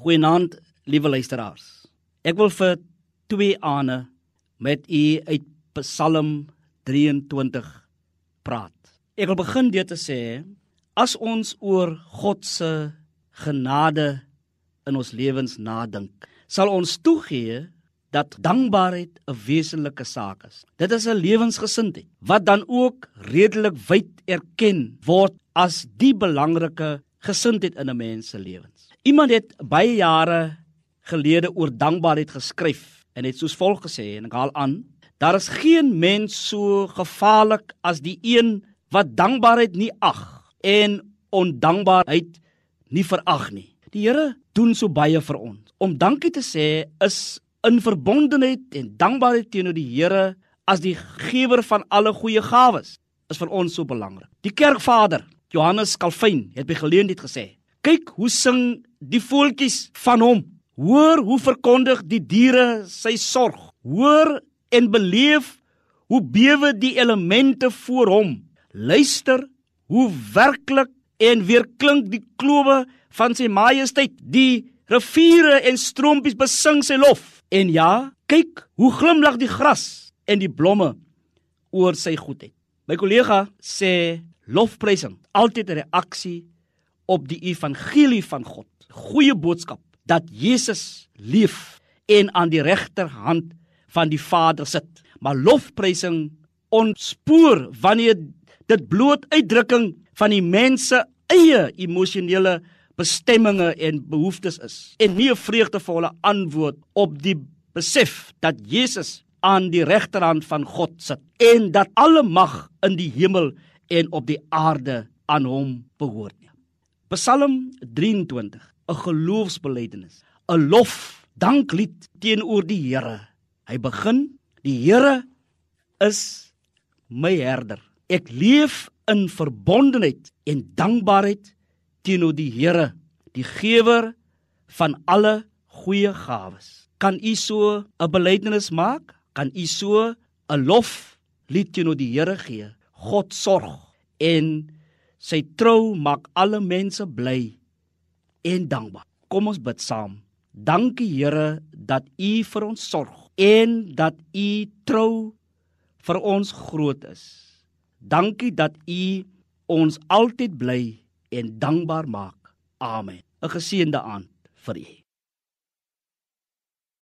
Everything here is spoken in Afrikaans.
Goeienaand, liewe luisteraars. Ek wil vir twee aane met u uit Psalm 23 praat. Ek wil begin deur te sê as ons oor God se genade in ons lewens nadink, sal ons toegee dat dankbaarheid 'n wesenlike saak is. Dit is 'n lewensgesindheid wat dan ook redelik wyd erken word as die belangrike gesindheid in 'n mens se lewens. Iemand het baie jare gelede oor dankbaarheid geskryf en het soos volg gesê en ek haal aan: Daar is geen mens so gevaarlik as die een wat dankbaarheid nie ag en ondankbaarheid nie verag nie. Die Here doen so baie vir ons. Om dankie te sê is in verbondenheid en dankbaarheid teenoor die Here as die gewer van alle goeie gawes is vir ons so belangrik. Die kerkvader Johannes Calvin het by geleentheid gesê: "Kyk hoe sing die voeltjies van hom. Hoor hoe verkondig die diere sy sorg. Hoor en beleef hoe bewe die elemente voor hom. Luister hoe werklik en weer klink die klowe van sy majesteit. Die riviere en stroompies besing sy lof. En ja, kyk hoe glimlag die gras en die blomme oor sy goedheid. My kollega sê lofprysing altyd 'n reaksie op die evangelie van God goeie boodskap dat Jesus leef en aan die regterhand van die Vader sit. Maar lofprysing ontspoor wanneer dit bloot uitdrukking van die mense eie emosionele bestemminge en behoeftes is en nie 'n vreugdevolle antwoord op die besef dat Jesus aan die regterhand van God sit en dat alle mag in die hemel en op die aarde aan hom behoort. Psalm 23 'n geloofsbelijdenis, 'n lof, danklied teenoor die Here. Hy begin: Die Here is my herder. Ek leef in verbondenheid en dankbaarheid teenoor die Here, die gewer van alle goeie gawes. Kan u so 'n belydenis maak? Kan u so 'n lof lied teenoor die Here gee? God sorg en sy trou maak alle mense bly en dankbaar. Kom ons bid saam. Dankie Here dat U vir ons sorg en dat U trou vir ons groot is. Dankie dat U ons altyd bly en dankbaar maak. Amen. 'n Geseënde aand vir u.